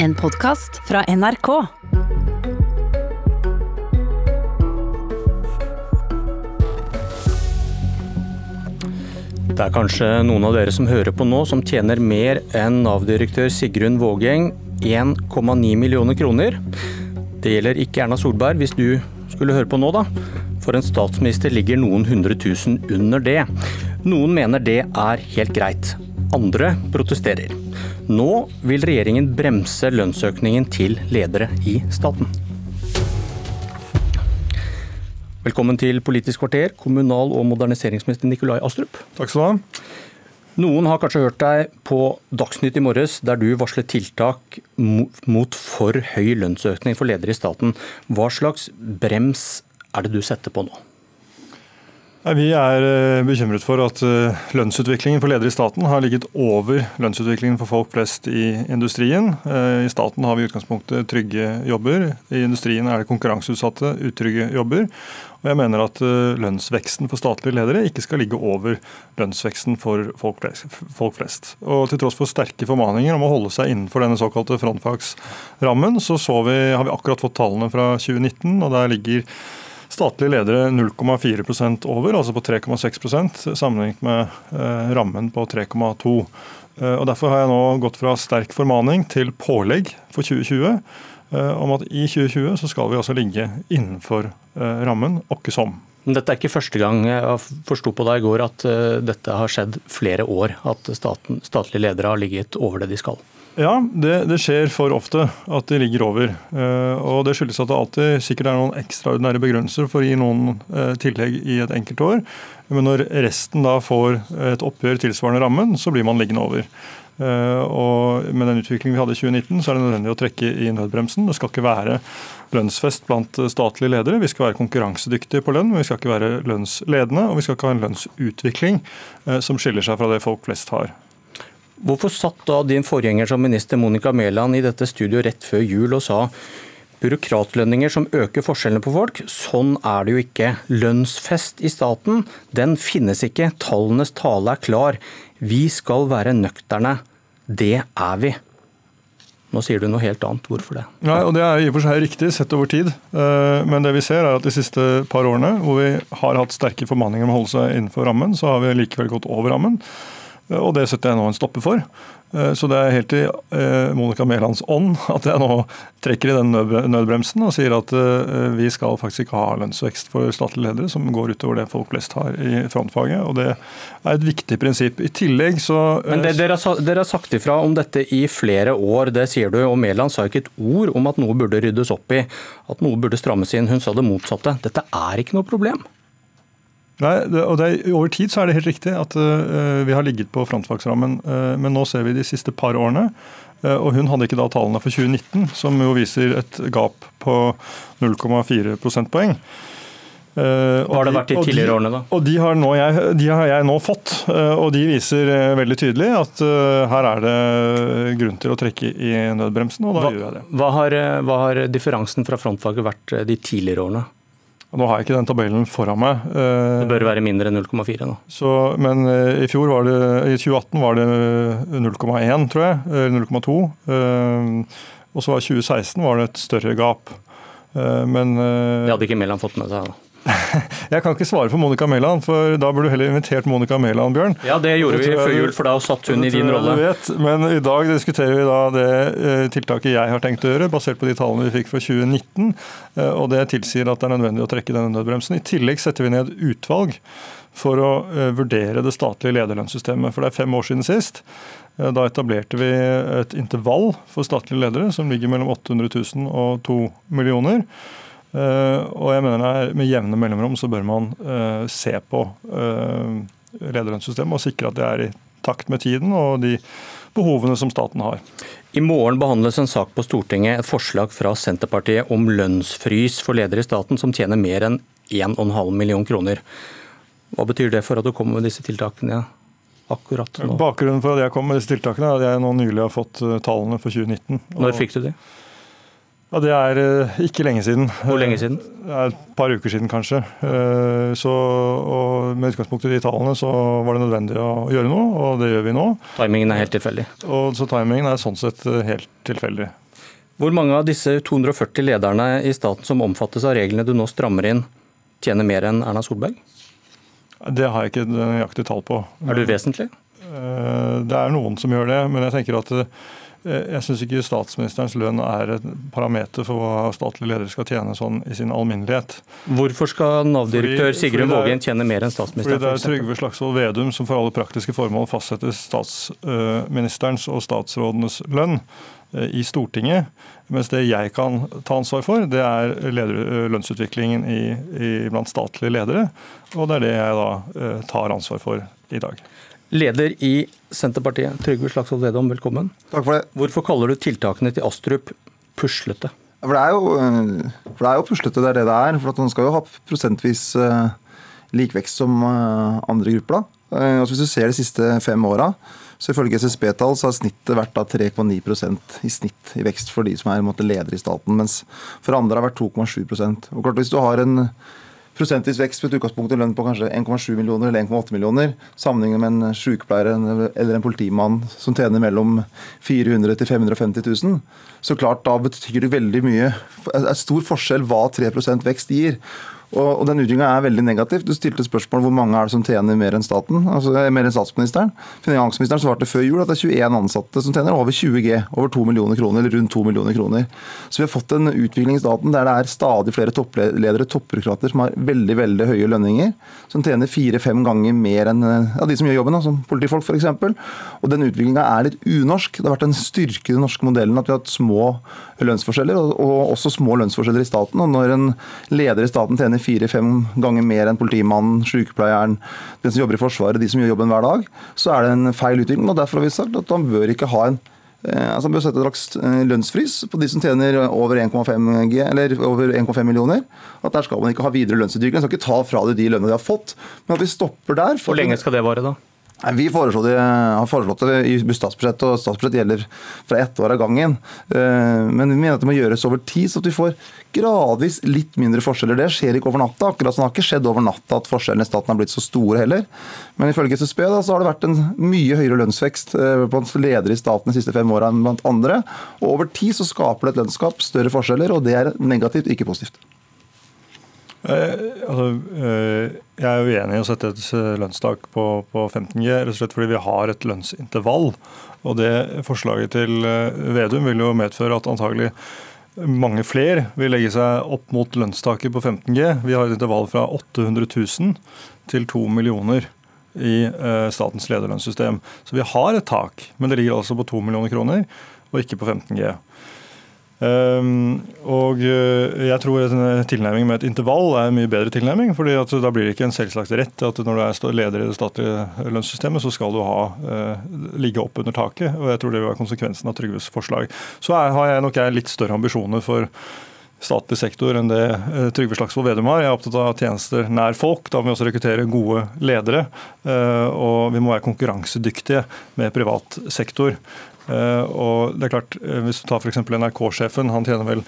En podkast fra NRK. Det er kanskje noen av dere som hører på nå som tjener mer enn Nav-direktør Sigrun Vågeng 1,9 millioner kroner. Det gjelder ikke Erna Solberg, hvis du skulle høre på nå, da. For en statsminister ligger noen hundre tusen under det. Noen mener det er helt greit. Andre protesterer. Nå vil regjeringen bremse lønnsøkningen til ledere i staten. Velkommen til Politisk kvarter, kommunal- og moderniseringsminister Nikolai Astrup. Takk skal du ha. Noen har kanskje hørt deg på Dagsnytt i morges, der du varslet tiltak mot for høy lønnsøkning for ledere i staten. Hva slags brems er det du setter på nå? Vi er eh, bekymret for at eh, lønnsutviklingen for ledere i staten har ligget over lønnsutviklingen for folk flest i industrien. Eh, I staten har vi i utgangspunktet trygge jobber. I industrien er det konkurranseutsatte, utrygge jobber. Og jeg mener at lønnsveksten for statlige ledere ikke skal ligge over lønnsveksten for folk flest. Og til tross for sterke formaninger om å holde seg innenfor denne såkalte frontfagsrammen, så, så vi, har vi akkurat fått tallene fra 2019, og der ligger statlige ledere 0,4% over, altså på 3,6% sammenlignet med eh, rammen på 3,2 eh, Og Derfor har jeg nå gått fra sterk formaning til pålegg for 2020 eh, om at i 2020 så skal vi altså ligge innenfor rammen, åkke som. Dette er ikke første gang jeg forsto på deg i går at dette har skjedd flere år, at staten, statlige ledere har ligget over det de skal? Ja, det, det, skjer for ofte at de ligger over. Eh, og Det skyldes at det alltid sikkert er noen ekstraordinære begrunnelser for å gi noen eh, tillegg i et enkelt år. Men når resten da får et oppgjør tilsvarende rammen, så blir man liggende over. Eh, og Med den utviklingen vi hadde i 2019, så er det nødvendig å trekke i nødbremsen. Det skal ikke være lønnsfest blant statlige ledere. Vi skal være konkurransedyktige på lønn, men vi skal ikke være lønnsledende. Og vi skal ikke ha en lønnsutvikling som skiller seg fra det folk flest har. Hvorfor satt da din forgjenger som minister Monica Mæland i dette studioet rett før jul og sa byråkratlønninger som øker forskjellene på folk. Sånn er det jo ikke. Lønnsfest i staten, den finnes ikke. Tallenes tale er klar. Vi skal være nøkterne. Det er vi. Nå sier du noe helt annet. Hvorfor det? Nei, og Det er i og for seg riktig sett over tid. Eh, men det vi ser er at de siste par årene hvor vi har hatt sterke formaninger om å holde seg innenfor rammen, så har vi likevel gått over rammen. Eh, og det setter jeg nå en stopper for. Eh, så det er helt i eh, Monica Mælands ånd at jeg nå trekker i den nødbremsen og sier at vi skal faktisk ikke ha lønnsvekst for statlige ledere som går utover det folk flest har i frontfaget. og Det er et viktig prinsipp. I tillegg så Men det, dere, dere har sagt ifra om dette i flere år, det sier du. Og Mæland sa ikke et ord om at noe burde ryddes opp i, at noe burde strammes inn. Hun sa det motsatte. Dette er ikke noe problem. Nei, det, og det, Over tid så er det helt riktig at uh, vi har ligget på frontfagsrammen, uh, men nå ser vi de siste par årene. Uh, og Hun hadde ikke da tallene for 2019, som jo viser et gap på 0,4 prosentpoeng. Hva har det vært de tidligere årene, da? Og de har, jeg, de har, jeg nå fått. Og de viser veldig tydelig at her er det grunn til å trekke i nødbremsen, og da hva, gjør jeg det. Hva har, hva har differansen fra frontfaget vært de tidligere årene? Nå har jeg ikke den tabellen foran meg. Det bør være mindre enn 0,4 nå. Så, men eh, i fjor var det, i 2018 var det 0,1, tror jeg. Eller 0,2. Eh, og så var 2016 var det et større gap. Eh, men Det hadde ikke Mæland fått med seg? da. Jeg kan ikke svare for Monica Mæland, for da burde du heller invitert Monica Mæland, Bjørn. Ja, det gjorde vi før jul, for da satt hun i din rolle. Men i dag diskuterer vi da det eh, tiltaket jeg har tenkt å gjøre, basert på de tallene vi fikk fra 2019. Eh, og det tilsier at det er nødvendig å trekke denne nødbremsen. I tillegg setter vi ned utvalg for å eh, vurdere det statlige lederlønnssystemet. For det er fem år siden sist. Da etablerte vi et intervall for statlige ledere som ligger mellom 800 000 og 2 millioner. Eh, og jeg mener Med jevne mellomrom så bør man eh, se på eh, lederlønnssystemet og sikre at det er i takt med tiden og de behovene som staten har. I morgen behandles en sak på Stortinget, et forslag fra Senterpartiet om lønnsfrys for ledere i staten som tjener mer enn 1,5 million kroner. Hva betyr det for at du kommer med disse tiltakene akkurat nå? Bakgrunnen for at jeg kommer med disse tiltakene er at jeg nå nylig har fått tallene for 2019. Når fikk du de? Ja, Det er uh, ikke lenge siden. Hvor lenge siden? Er Et par uker siden, kanskje. Uh, så, Med utgangspunkt i de tallene så var det nødvendig å gjøre noe, og det gjør vi nå. Timingen er helt tilfeldig? Og så Timingen er sånn sett eh, helt tilfeldig. Hvor mange av disse 240 lederne i staten som omfattes av reglene du nå strammer inn, tjener mer enn Erna Solberg? Det har jeg ikke nøyaktig tall på. Er du vesentlig? Eh, det er noen som gjør det, men jeg tenker at eh, jeg syns ikke statsministerens lønn er et parameter for hva statlige ledere skal tjene sånn i sin alminnelighet. Hvorfor skal Nav-direktør Sigrun Vågen tjene mer enn statsministeren? Fordi det er Trygve Slagsvold Vedum som for alle praktiske formål fastsetter statsministerens og statsrådenes lønn eh, i Stortinget. Mens det jeg kan ta ansvar for, det er lønnsutviklingen i, i, blant statlige ledere. Og det er det jeg da tar ansvar for i dag. Leder i Senterpartiet, Trygve Slagsvold Vedum, velkommen. Takk for det. Hvorfor kaller du tiltakene til Astrup puslete? For det er jo, eh, for det er jo puslete, det er det det er. For Man skal jo ha prosentvis uh, lik vekst som uh, andre grupper. da. Altså hvis du ser de siste fem åra, så ifølge SSB-tall så har snittet vært 3,9% i snitt i vekst for de som er måte, ledere i staten, mens for andre har det vært 2,7% Og klart Hvis du har en prosentvis vekst med et utgangspunkt i lønn på kanskje 1,7 millioner eller 1,8 millioner, sammenlignet med en sykepleier eller en politimann som tjener mellom 400 til 550 000, så klart da betyr det veldig mye. Det er stor forskjell hva 3 vekst gir. Og, den utviklinga er veldig negativ. Du stilte spørsmål hvor mange er det som tjener mer enn staten, altså mer enn statsministeren. Finansministeren svarte før jul at det er 21 ansatte som tjener over 20 G, over 2 millioner kroner, eller rundt 2 millioner kroner. Så vi har fått en utvikling i staten der det er stadig flere toppledere, toppbyråkrater, som har veldig veldig høye lønninger, som tjener fire-fem ganger mer enn ja, de som gjør jobben, da, som politifolk f.eks. Og den utviklinga er litt unorsk. Det har vært en styrke i den norske modellen at vi har hatt små lønnsforskjeller, og, og også små lønnsforskjeller i staten. Og når en leder i staten tjener tjener fire-fem ganger mer enn politimannen, sykepleieren, den som jobber i Forsvaret, de som gjør jobben hver dag, så er det en feil utvikling. og Derfor har vi sagt at man bør ikke ha en eh, altså Han bør sette en slags eh, lønnsfrys på de som tjener over 1,5 G, eller over 1,5 millioner. At Der skal man ikke ha videre lønnsutvikling. Man skal ikke ta fra dem de lønnene de har fått, men at vi stopper der. Hvor lenge skal det vare, da? Vi det, har foreslått det i statsbudsjettet, og statsbudsjettet gjelder fra ett år av gangen. Eh, men vi mener at det må gjøres over tid, så at vi får gradvis litt mindre forskjeller. Det skjer ikke over natta. Akkurat som det har ikke skjedd over natta at forskjellene i staten har blitt så store heller. Men ifølge SSB da, så har det vært en mye høyere lønnsvekst eh, blant ledere i staten de siste fem åra enn blant andre. Og over tid så skaper det et lønnsgap, større forskjeller, og det er negativt, ikke positivt. Eh, altså, eh, jeg er uenig i å sette et eh, lønnstak på, på 15G, rett og slett fordi vi har et lønnsintervall. Og det Forslaget til Vedum vil jo medføre at antagelig mange flere vil legge seg opp mot lønnstaket på 15G. Vi har et intervall fra 800 000 til 2 millioner i statens lederlønnssystem. Så vi har et tak, men det ligger altså på 2 millioner kroner, og ikke på 15G. Um, og eh, jeg tror en tilnærming med et intervall er en mye bedre tilnærming. fordi Da blir det ikke en selvsagt rett at når du er leder i det statlige lønnssystemet, så skal du ha, uh, ligge opp under taket. og Jeg tror det vil være konsekvensen av Trygves forslag. Så er, har jeg nok jeg litt større ambisjoner for statlig sektor enn det uh, Trygve Slagsvold Vedum har. Jeg er opptatt av tjenester nær folk. Da må vi også rekruttere gode ledere. Uh, og vi må være konkurransedyktige med privat sektor. Eh, og det er klart, eh, Hvis du tar f.eks. NRK-sjefen, han tjener vel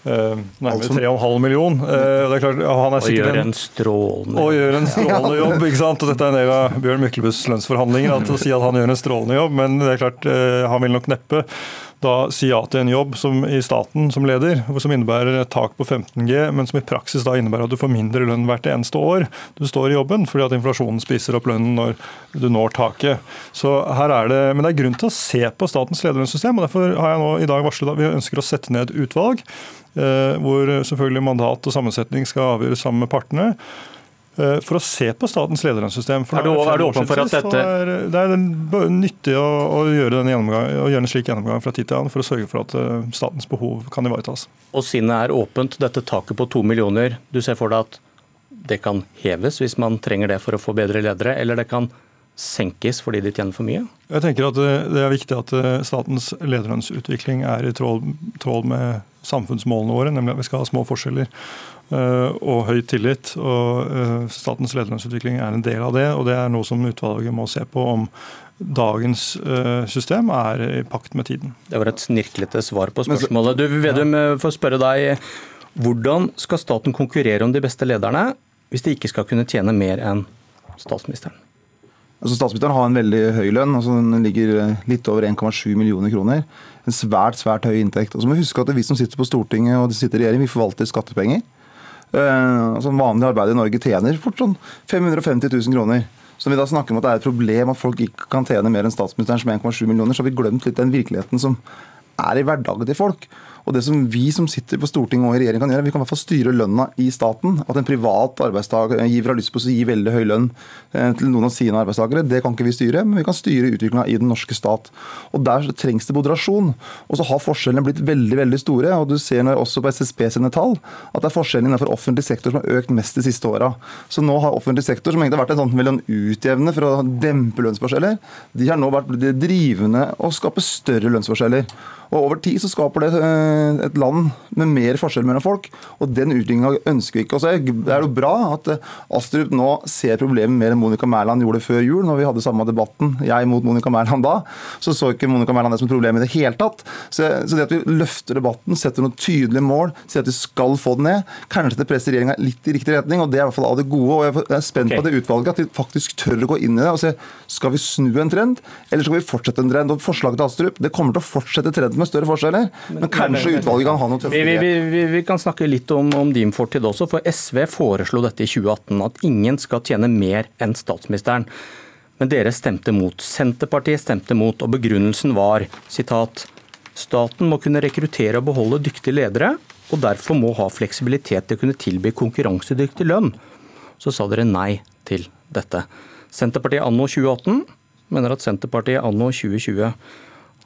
nærmere 3,5 million. og det er klart, han er og gjør en strålende Og gjør en strålende jobb. ikke sant? Og Dette er en del av Bjørn Myklebust' lønnsforhandlinger, at å si at han gjør en strålende jobb, men det er klart, han vil nok neppe da si ja til en jobb som, i staten som leder, som innebærer et tak på 15G, men som i praksis da innebærer at du får mindre lønn hvert eneste år du står i jobben, fordi at inflasjonen spiser opp lønnen når du når taket. Så her er det, Men det er grunn til å se på statens lederlønnssystem, og derfor har jeg nå i dag varslet at vi ønsker å sette ned et utvalg, eh, hvor selvfølgelig mandat og sammensetning skal avgjøres sammen med partene. Eh, for å se på statens lederlønnssystem. Er du, er du åpen for at dette er, Det er nyttig å, å, gjøre å, gjøre en slik gjennomgang fra tid til annen for å sørge for at eh, statens behov kan ivaretas. Og sinnet er åpent, dette taket på to millioner. Du ser for deg at det kan heves hvis man trenger det for å få bedre ledere, eller det kan senkes fordi de tjener for mye? Jeg tenker at Det er viktig at eh, statens lederlønnsutvikling er i tråd, tråd med samfunnsmålene våre, nemlig at vi skal ha små forskjeller. Eh, og høy tillit. og eh, Statens lederlønnsutvikling er en del av det. og Det er noe som utvalget må se på om dagens eh, system er i pakt med tiden. Det var et snirklete svar på spørsmålet. Du Vedum, får spørre deg. Hvordan skal staten konkurrere om de beste lederne hvis de ikke skal kunne tjene mer enn statsministeren? Altså Statsministeren har en veldig høy lønn. altså Den ligger litt over 1,7 millioner kroner. En svært svært høy inntekt. Og så må vi huske at Vi som sitter på Stortinget og sitter i regjering, vi forvalter skattepenger. Uh, altså En vanlig arbeider i Norge tjener fort sånn 550 000 kroner. Så når vi da snakker om at det er et problem at folk ikke kan tjene mer enn statsministeren som 1,7 millioner, så har vi glemt litt den virkeligheten som er i hverdagen til folk. Og det som vi som sitter på Stortinget og i regjering kan gjøre, vi kan i hvert fall styre lønna i staten. At en privat arbeidsgiver har lyst på å gi veldig høy lønn eh, til noen av sine arbeidstakere, det kan ikke vi styre, men vi kan styre utviklinga i den norske stat. Og Der trengs det moderasjon. Og så har forskjellene blitt veldig veldig store. og Du ser når også på SSB sine tall at det er forskjellene innenfor offentlig sektor som har økt mest de siste åra. Så nå har offentlig sektor, som egentlig har vært en sånn mellom utjevne for å dempe lønnsforskjeller, de har nå vært drivende og skape større lønnsforskjeller. Og Over tid så skaper det eh, et land med mer forskjell mellom folk, og den utviklinga ønsker vi ikke. Og så Det er jo bra at eh, Astrup nå ser problemet mer enn Monica Mæland gjorde før jul, når vi hadde samme debatten, jeg mot Monica Mæland da. Så så ikke Monica Mæland det som et problem i det hele tatt. Så, så det at vi løfter debatten, setter noen tydelige mål, sier at vi skal få den ned, kanskje det presser regjeringa litt i riktig retning, og det er i hvert fall av det gode. og Jeg er spent okay. på det utvalget, at de faktisk tør å gå inn i det og se skal vi snu en trend, eller skal vi fortsette en trend. Og Forslaget til Astrup det kommer til å fortsette trenden med større forskjeller. Men, men kanskje men, utvalget kan ha noe tøffere vi, vi, vi, vi, kan snakke litt om, om, din fortid også. For SV foreslo dette i 2018, at ingen skal tjene mer enn statsministeren. Men dere stemte mot. Senterpartiet stemte mot, og begrunnelsen var sitat, Staten må kunne rekruttere og beholde dyktige ledere, og derfor må ha fleksibilitet til å kunne tilby konkurransedyktig lønn. Så sa dere nei til dette. Senterpartiet anno 2018 mener at Senterpartiet anno 2020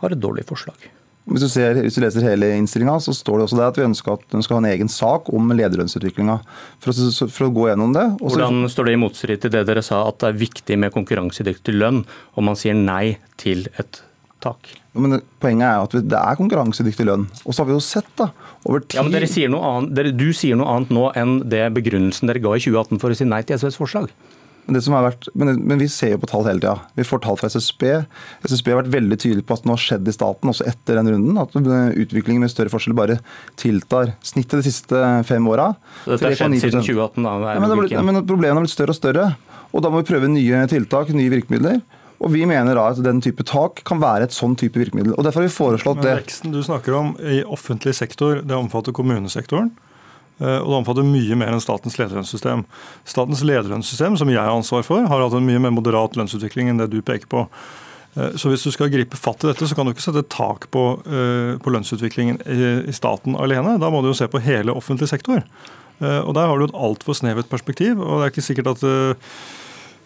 har et dårlig forslag. Hvis du, ser, hvis du leser hele innstillinga, så står det også der at vi ønsker at den skal ha en egen sak om lederlønnsutviklinga. For, for, å gå gjennom det. Også, Hvordan står det i motstrid til det dere sa, at det er viktig med konkurransedyktig lønn, og man sier nei til et tak? Men Poenget er at det er konkurransedyktig lønn. Og så har vi jo sett da, over tid ja, men sier annet, dere, Du sier noe annet nå enn det begrunnelsen dere ga i 2018 for å si nei til SVs forslag. Men, vært, men, men, vi ser jo på tall hele tida. Vi får tall fra SSB. SSB har vært veldig tydelig på at noe har skjedd i staten, også etter den runden, at utviklingen med større forskjeller bare tiltar. Snittet de siste fem åra Dette har skjedd siden 2018, da? Ja, men, blitt, men Problemene har blitt større og større. Og da må vi prøve nye tiltak, nye virkemidler. Og Vi mener da at den type tak kan være et sånn type virkemiddel. Og Derfor har vi foreslått det. Men Veksten du snakker om i offentlig sektor, det omfatter kommunesektoren. Eh, og det omfatter mye mer enn statens lederlønnssystem. Statens lederlønnssystem, som jeg har ansvar for, har hatt en mye mer moderat lønnsutvikling enn det du peker på. Eh, så hvis du skal gripe fatt i dette, så kan du ikke sette tak på, eh, på lønnsutviklingen i staten alene. Da må du jo se på hele offentlig sektor. Og der har du et altfor snevert perspektiv. og det er ikke sikkert at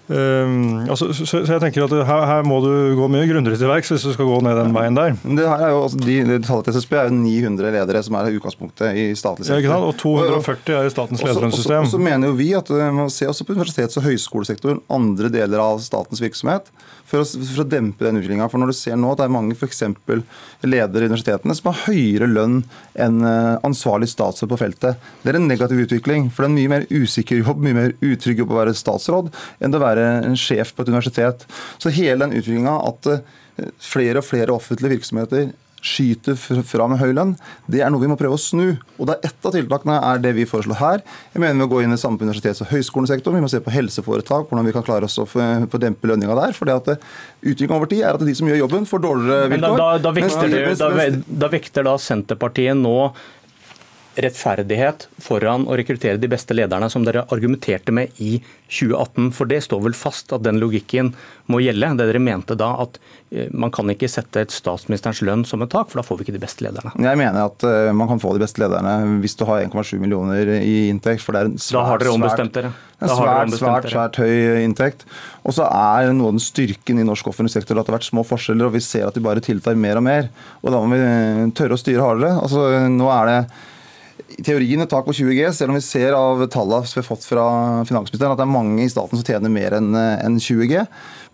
Um, altså, så, så, jeg tenker at her, her, må du gå mye grundigere til verks hvis du skal gå ned den veien der. Det her er jo, altså, de, de Tallet til SSB er jo 900 ledere som er utgangspunktet i statlig sektor. Ja, og 240 er i statens lederlønnssystem. Så mener jo vi at eh, man ser også på universitets- og høyskolesektoren andre deler av statens virksomhet for å, for å dempe den utviklinga. For når du ser nå at det er mange f.eks. ledere i universitetene som har høyere lønn enn eh, ansvarlig statsråd på feltet, det er en negativ utvikling. For det er en mye mer usikker jobb, mye mer utrygg jobb å være statsråd enn å være en sjef på et universitet. Så hele den utviklinga at eh, flere og flere offentlige virksomheter skyter fra med høy lønn, det er noe vi må prøve å snu. Og det er Ett av tiltakene er det vi foreslår her. Jeg mener Vi må gå inn i samme på universitets- og høyskolesektoren. Vi må se på helseforetak, hvordan vi kan klare oss å få dempe lønninga der. for det at eh, Utviklingen over tid er at de som gjør jobben, får dårligere vilkår. Da, da, da, vekter, mens, da vekter da Senterpartiet nå rettferdighet foran å rekruttere de beste lederne, som dere argumenterte med i 2018. For det står vel fast at den logikken må gjelde. Det dere mente da, at eh, man kan ikke sette et statsministerens lønn som et tak, for da får vi ikke de beste lederne. Jeg mener at eh, man kan få de beste lederne hvis du har 1,7 millioner i inntekt. for det er en svært, Da har dere ombestemt dere. En svært, svært, svært høy inntekt. Og så er noe av den styrken i norsk offentlig sektor at det har vært små forskjeller, og vi ser at de bare tiltar mer og mer. Og da må vi tørre å styre hardere. Altså, nå er det i teorien et tak på 20 G, selv om vi ser av tallene vi har fått fra finansministeren at det er mange i staten som tjener mer enn 20 G.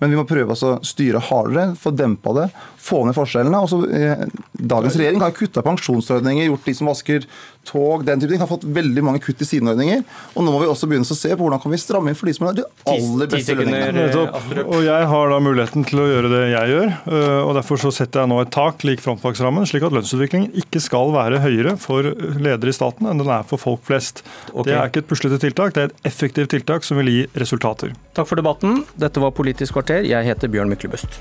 Men vi må prøve å styre hardere, få dempa det, få ned forskjellene. Også, eh, dagens regjering har kutta pensjonsordninger, gjort de som vasker tog, den type ting, har fått veldig mange kutt i sine ordninger. Og nå må vi også begynne å se på hvordan kan vi stramme inn for de som har de aller beste lønningene. Og jeg har da muligheten til å gjøre det jeg gjør. øh, og Derfor så setter jeg nå et tak lik frontfagsrammen, slik at lønnsutviklingen ikke skal være høyere for ledere i staten enn den er for folk flest. Okay. Det er ikke et puslete tiltak, det er et effektivt tiltak som vil gi resultater. Takk for debatten. Dette var Politisk kvarter. Jeg heter Bjørn Myklebust.